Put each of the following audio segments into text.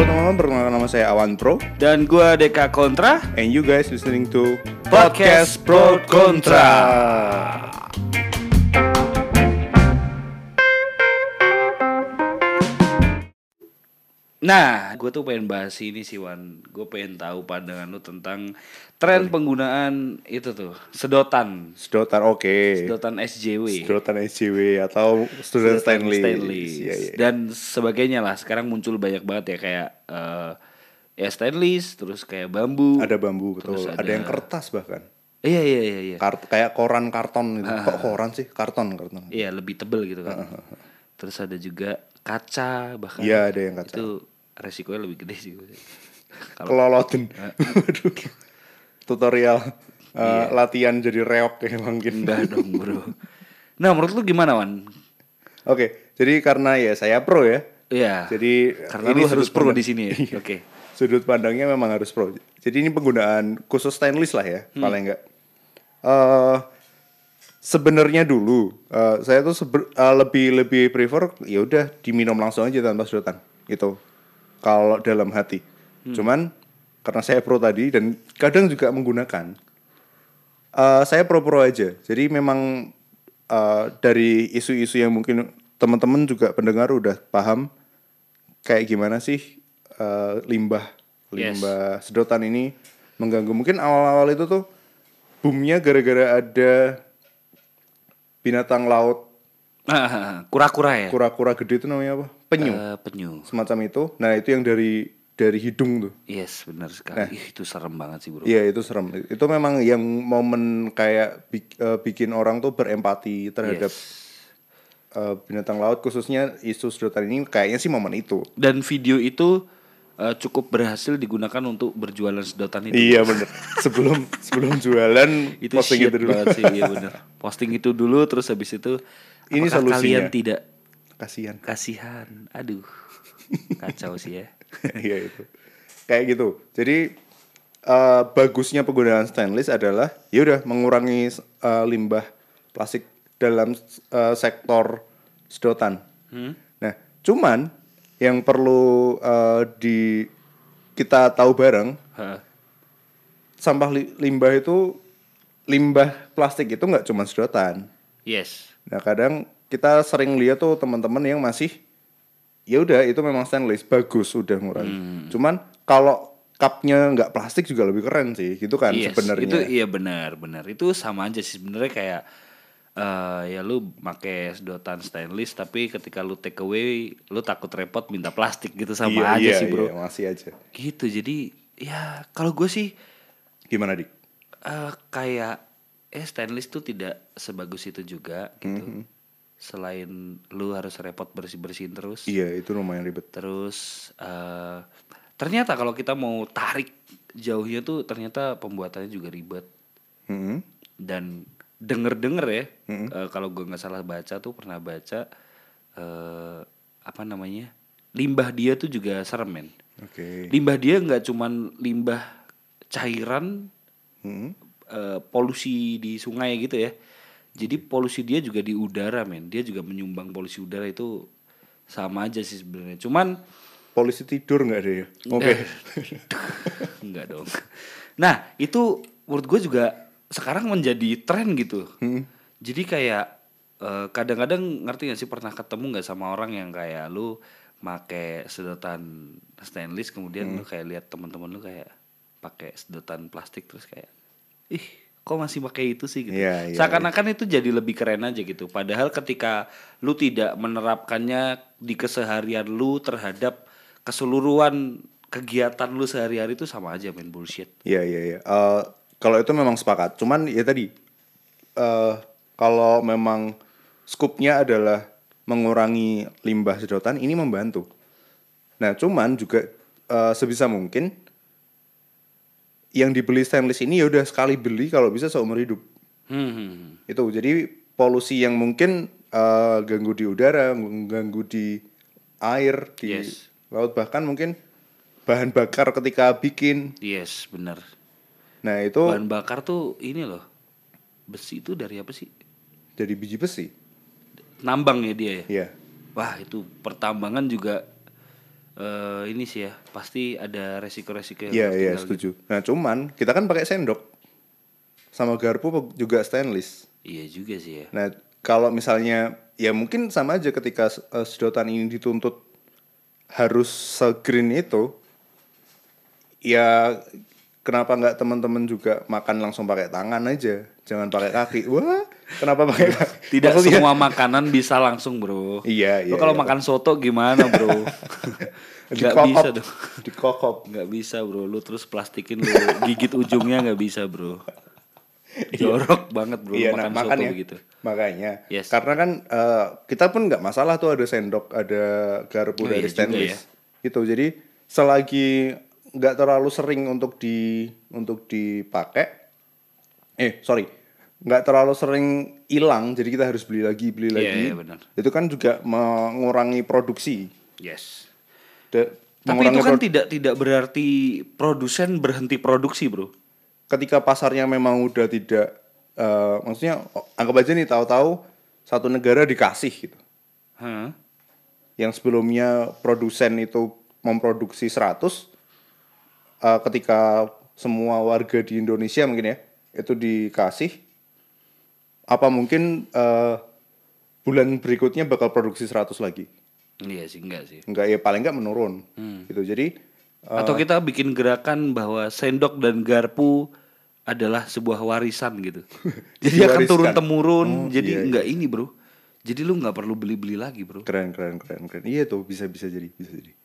Halo teman-teman, perkenalkan nama saya Awan Pro. Dan gua Deka Kontra. And you guys listening to Podcast Pro Kontra. Nah, gue tuh pengen bahas ini sih Wan Gue pengen tahu pandangan lu tentang tren penggunaan itu tuh Sedotan Sedotan oke. Sedotan SJW Sedotan SJW atau student Stanley. Stainless. Iya, iya. Dan sebagainya lah Sekarang muncul banyak banget ya Kayak eh ya stainless Terus kayak bambu Ada bambu betul. Terus ada... ada- yang kertas bahkan. Iya iya iya iya Kart kayak koran karton gitu. Kok koran sih? Karton karton. Iya lebih tebel gitu kan. Terus ada juga kaca bahkan. Iya, ada yang kaca. Itu resikonya lebih gede sih. Kalau Kelolotin. Waduh. Tutorial uh, latihan jadi reok kayak mungkin. enggak dong bro. Nah menurut lu gimana Wan? Oke, jadi karena ya saya pro ya. Iya. Jadi karena ini lu harus pro di sini ya. Iya. Oke. Sudut pandangnya memang harus pro. Jadi ini penggunaan khusus stainless lah ya, Hmm. paling enggak. eh sebenarnya dulu eh, saya tuh eh, lebih lebih prefer ya udah diminum langsung aja tanpa sedotan gitu. Kalau dalam hati. Hmm. Cuman karena saya pro tadi dan kadang juga menggunakan eh saya pro-pro aja. Jadi memang eh, dari isu-isu yang mungkin teman-teman juga pendengar udah paham kayak gimana sih eh, limbah Yes. limbah sedotan ini mengganggu. Mungkin awal-awal itu tuh boomnya gara-gara ada binatang laut Kura-kura ya. kura-kura gede itu namanya apa? Penyu. Eh, penyu. Semacam itu. Nah, itu yang dari dari hidung tuh. Yes benar sekali. Ih, itu serem banget sih bro. Iya itu serem. Itu memang yang momen kayak bik- eh, bikin orang tuh berempati terhadap Yes. eh, binatang laut khususnya isu sedotan ini kayaknya sih momen itu. Dan video itu eh, cukup berhasil digunakan untuk berjualan sedotan itu. Iya bener. sebelum sebelum jualan itu posting itu dulu. banget sih iya bener posting itu dulu terus habis itu Ini apakah solusinya. kalian tidak Kasihan. kasihan aduh kacau sih ya Iya itu. Kayak gitu. Jadi eh, bagusnya penggunaan stainless adalah ya udah mengurangi eh, limbah plastik dalam eh, sektor sedotan. Nah, cuman yang perlu eh, di kita tahu bareng Hah. sampah li- limbah itu limbah plastik itu nggak cuma sedotan. yes Nah kadang kita sering lihat tuh teman-teman yang masih ya udah itu memang stainless bagus udah ngurangi. Hmm. Cuman kalau cupnya nggak plastik juga lebih keren sih gitu kan yes sebenarnya. itu iya benar benar itu sama aja sih sebenarnya kayak eh ya lu make sedotan stainless tapi ketika lu take away lu takut repot minta plastik gitu sama Iya, aja iya, sih bro iya, masih aja. gitu jadi ya kalau gue sih Gimana dik? eh kayak eh stainless tuh tidak sebagus itu juga gitu. Mhm. Selain lu harus repot bersih-bersihin terus. Iya itu lumayan ribet. Terus eh ternyata kalau kita mau tarik jauhnya tuh ternyata pembuatannya juga ribet Mhm. dan denger-denger ya eh, kalau gue nggak salah baca tuh pernah baca eh apa namanya limbah dia tuh juga serem men. Oke. Limbah dia nggak cuman limbah cairan Mhm. Eh, polusi di sungai gitu ya. Jadi polusi dia juga di udara men. Dia juga menyumbang polusi udara itu sama aja sih sebenarnya. Cuman Polisi tidur nggak ada ya? Oke. Eh. enggak dong. Nah, itu menurut gue juga sekarang menjadi tren gitu. Jadi kayak eh, kadang-kadang ngerti gak sih pernah ketemu nggak sama orang yang kayak lu make sedotan stainless kemudian lu kayak lihat teman-teman lu kayak pakai sedotan plastik terus kayak ih kok masih pakai itu sih gitu. Iya, iya, Seakan-akan itu jadi lebih keren aja gitu. Padahal ketika lu tidak menerapkannya di keseharian lu terhadap keseluruhan kegiatan lu sehari-hari itu sama aja main bullshit. Iya iya iya. Eh, kalau itu memang sepakat. Cuman ya tadi eh kalau memang skupnya adalah mengurangi limbah sedotan ini membantu. Nah, cuman juga eh, sebisa mungkin yang dibeli stainless ini ya udah sekali beli kalau bisa seumur hidup. Hmm, hmm, hmm. Itu jadi polusi yang mungkin eh, ganggu di udara, ganggu di air, di Yes. laut bahkan mungkin bahan bakar ketika bikin. Yes, bener. Nah, itu Bahan bakar tuh ini loh. Besi itu dari apa sih? dari biji besi. Nambang ya dia ya. Iya. Wah, itu pertambangan juga eh ini sih ya pasti ada resiko-resiko yang Iya harus iya setuju. Nah cuman kita kan pakai sendok sama garpu juga stainless. gitu. Iya juga sih ya. Nah kalau misalnya ya mungkin sama aja ketika eh, sedotan ini dituntut harus segreen itu, ya kenapa nggak teman-teman juga makan langsung pakai tangan aja, jangan pakai kaki. Wah kenapa pakai? Tidak Maksudnya- semua makanan bisa langsung bro. Iya, iya, kalau iya. makan soto gimana bro? Gak bisa dong. Dikokop. Nggak bisa bro. Lu terus plastikin lu gigit ujungnya nggak bisa bro. Jorok banget bro. Iya, nah makan soto makanya, begitu. makanya, Yes. karena kan eh, kita pun nggak masalah tuh ada sendok, ada garpu Oh, dari iya stainless, gitu. Jadi selagi nggak terlalu sering untuk di untuk dipakai, eh sorry, nggak terlalu sering hilang, jadi kita harus beli lagi, beli Iya, lagi. iya, benar. Itu kan juga mengurangi produksi. Yes. Da- Tapi itu kan tidak tidak berarti produsen berhenti produksi bro. ketika pasarnya memang udah tidak, eh, maksudnya anggap aja nih tahu-tahu satu negara dikasih gitu. Hah? yang sebelumnya produsen itu memproduksi 100 eh, ketika semua warga di Indonesia mungkin ya itu dikasih apa mungkin eh, bulan berikutnya bakal produksi 100 lagi Iya sih enggak sih. enggak ya paling enggak menurun Hmm. gitu jadi Atau kita bikin gerakan bahwa sendok dan garpu adalah sebuah warisan gitu. Jadi akan turun temurun. Oh, jadi iya, enggak ini bro. Jadi lu nggak perlu beli-beli lagi bro. keren keren keren keren iya tuh bisa bisa jadi bisa jadi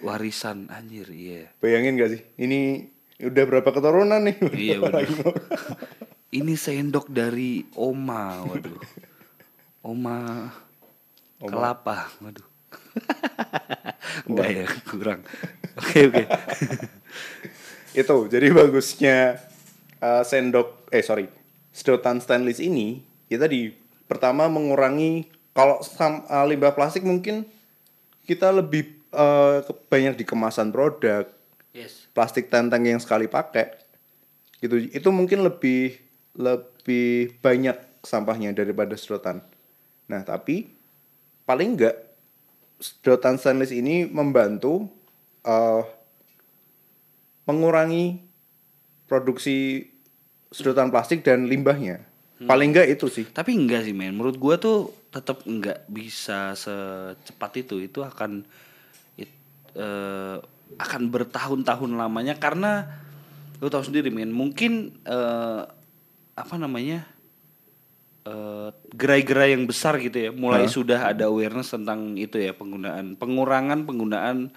Warisan anjir iya. bayangin gak sih ini udah berapa keturunan nih Iya benar. Ini sendok dari oma, waduh. Oma, kelapa, waduh. Enggak ya, kurang. Oke oke. itu jadi bagusnya uh, sendok eh sorry sedotan stainless ini ya tadi pertama mengurangi kalau sam- uh, limbah plastik mungkin kita lebih uh, banyak di kemasan produk Yes. plastik tenteng yang sekali pakai gitu itu mungkin lebih lebih banyak sampahnya daripada sedotan. Nah tapi paling enggak sedotan stainless ini membantu uh, mengurangi produksi sedotan plastik dan limbahnya. Paling enggak itu sih. Tapi enggak sih men, menurut gua tuh tetap enggak bisa secepat itu. Itu akan it- eh, akan bertahun-tahun lamanya. Karena lu tahu sendiri men, mungkin eh, apa namanya? eh, gerai-gerai yang besar gitu ya, mulai sudah ada awareness tentang itu ya penggunaan pengurangan penggunaan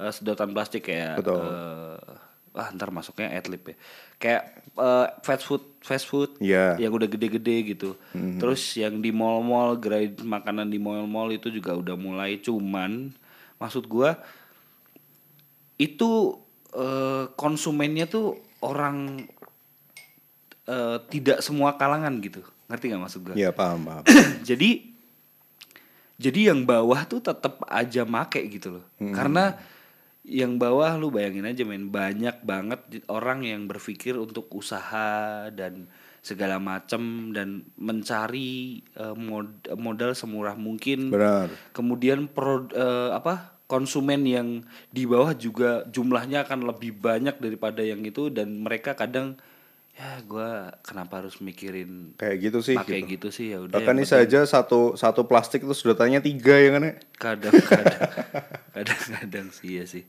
eh, sedotan plastik kayak Betul. eh, ah ntar masuknya adlib ya kayak eh, fast food fast food Iya. yang udah gede-gede gitu. Terus yang di mall-mall, gerai makanan di mall-mall itu juga udah mulai cuman maksud gua itu eh, konsumennya tuh orang eh, tidak semua kalangan gitu. Ngerti gak maksud gua? ya paham paham. Jadi jadi yang bawah tuh tetap aja make gitu loh. Karena yang bawah lu bayangin aja men banyak banget orang yang berpikir untuk usaha dan segala macem dan mencari eh, mod- modal semurah mungkin. Benar. Kemudian pro, eh, apa konsumen yang di bawah juga jumlahnya akan lebih banyak daripada yang itu dan mereka kadang ya gua kenapa harus mikirin kayak gitu sih pakai gitu. gitu sih? Ya udah bahkan ini saja satu satu plastik itu sedotannya tiga ya kan ya? Kadang-kadang kadang-kadang sih ya sih.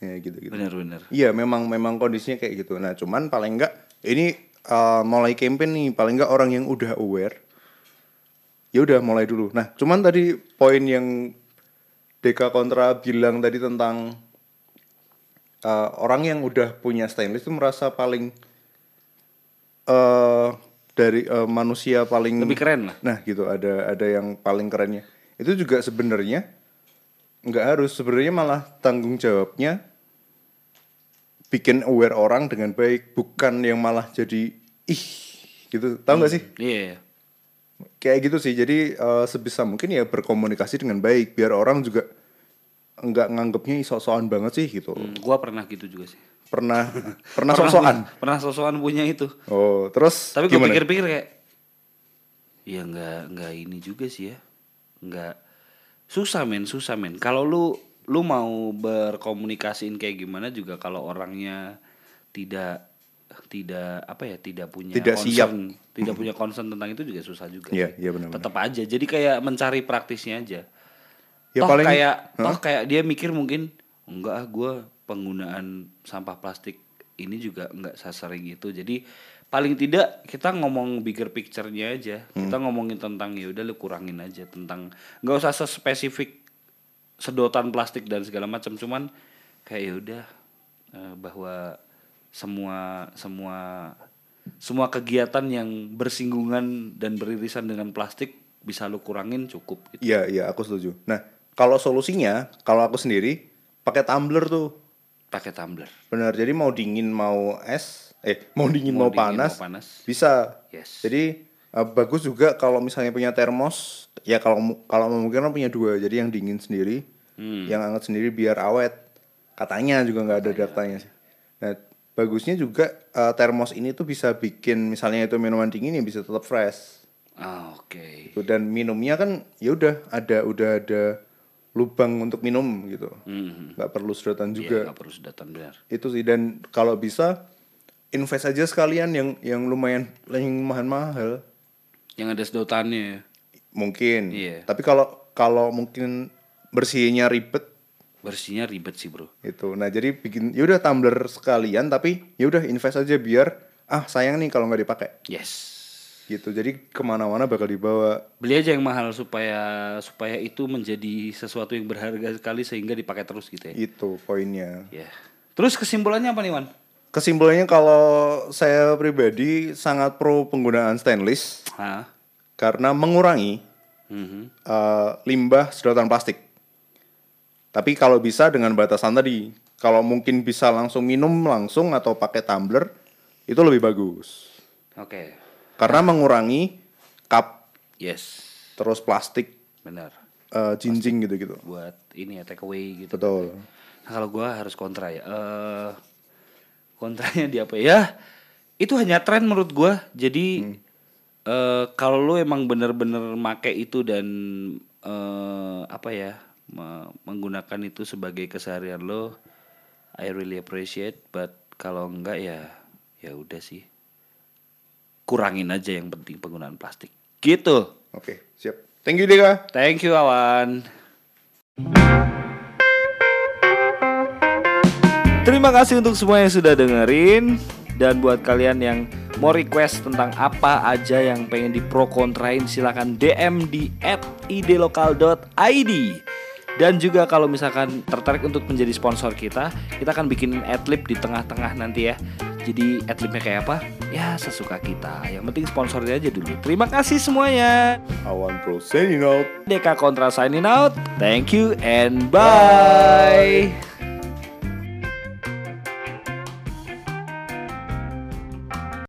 Ya gitu gitu. Benar-benar Iya memang memang kondisinya kayak gitu. Nah cuman paling enggak ini uh, mulai campaign nih. Paling enggak orang yang udah aware ya udah mulai dulu. Nah cuman tadi poin yang Deka Kontra bilang tadi tentang uh, orang yang udah punya stainless itu merasa paling eh dari uh, manusia paling lebih keren lah. Nah gitu. Ada ada yang paling kerennya. Itu juga sebenarnya nggak harus. Sebenarnya malah tanggung jawabnya bikin aware orang dengan baik bukan yang malah jadi ih gitu. Tahu nggak sih? Iya iya. kayak gitu sih. Jadi eh, sebisa mungkin ya berkomunikasi dengan baik biar orang juga nggak nganggapnya ih sok-sokan banget sih gitu. Hmm, gua pernah gitu juga sih. Pernah? Pernah sok-sokan punya- pernah sosokan punya itu. Oh terus tapi gue pikir-pikir kayak ya nggak nggak ini juga sih ya. Nggak susah men susah men. Kalau lu lu mau berkomunikasiin kayak gimana juga kalau orangnya tidak tidak apa ya tidak punya Tidak siap. concern, tidak punya concern tentang itu juga susah juga Iya, sih. iya benar-benar. tetap aja. Jadi kayak mencari praktisnya aja Ya toh paling- kayak Hah? toh kayak dia mikir mungkin enggak ah gue penggunaan sampah plastik ini juga enggak sesering itu jadi paling tidak kita ngomong bigger picture-nya aja Hmm. kita ngomongin tentang ya udah lu kurangin aja tentang nggak usah spesifik sedotan plastik dan segala macam cuman kayak ya udah eh, bahwa semua semua semua kegiatan yang bersinggungan dan beririsan dengan plastik bisa lu kurangin cukup gitu. Iya, iya, aku setuju. Nah, kalau solusinya, kalau aku sendiri pakai tumbler tuh. pakai tumbler. Benar. Jadi mau dingin mau es, eh mau dingin Mau mau, dingin, panas, mau panas. bisa. Yes. Jadi eh, bagus juga kalau misalnya punya termos, ya kalau kalau memungkinkan punya dua. Jadi yang dingin sendiri, Hmm. yang hangat sendiri biar awet. Katanya juga nggak ada datanya sih. Nah, bagusnya juga eh, termos ini tuh bisa bikin misalnya itu minuman dingin ya bisa tetap fresh. Ah, oke. Gitu. Dan minumnya kan ya udah ada udah ada lubang untuk minum gitu. Hmm. nggak perlu sedotan Iya, juga nggak perlu sedotan benar. itu sih dan kalau bisa invest aja sekalian yang yang lumayan yang lumayan mahal Yang ada sedotannya. ya. mungkin Iya. tapi kalau kalau mungkin bersihnya ribet Bersihnya ribet sih, Bro. itu nah jadi bikin yaudah tumbler sekalian tapi yaudah invest aja biar ah sayang nih kalau nggak dipakai Yes. Gitu jadi ke mana-mana bakal dibawa Beli aja yang mahal supaya supaya itu menjadi sesuatu yang berharga sekali sehingga dipakai terus gitu ya. itu poinnya Ya. Terus kesimpulannya apa nih, Wan? kesimpulannya kalau saya pribadi sangat pro penggunaan stainless Hah? karena mengurangi Mhm. eh, limbah sedotan plastik. Tapi kalau bisa dengan batasan tadi, kalau mungkin bisa langsung minum langsung atau pakai tumbler itu lebih bagus. Oke. Karena mengurangi cup Yes. terus plastik Benar. eh, jinjing gitu-gitu. Buat ini ya take away gitu. Betul. Nah, kalau gua harus kontra ya. Eh kontranya di apa ya? Itu hanya tren menurut gua. Jadi eh kalau lu emang bener-bener make itu dan eh apa ya? me- menggunakan itu sebagai keseharian lo, I really appreciate. But kalau enggak ya ya udah sih. Kurangin aja yang penting penggunaan plastik. Gitu. Oke, siap. Thank you Deka. Thank you Awan. Terima kasih untuk semua yang sudah dengerin dan buat kalian yang mau request tentang apa aja yang pengen di pro kontrain silahkan DM di @idelokal.id dan juga kalau misalkan tertarik untuk menjadi sponsor kita, kita akan bikin adlib di tengah-tengah nanti ya. Jadi adlibnya kayak apa? Ya sesuka kita. Yang penting sponsornya aja dulu. Terima kasih semuanya. Awan Pro signing out. Deka Kontra signing out. Thank you and bye.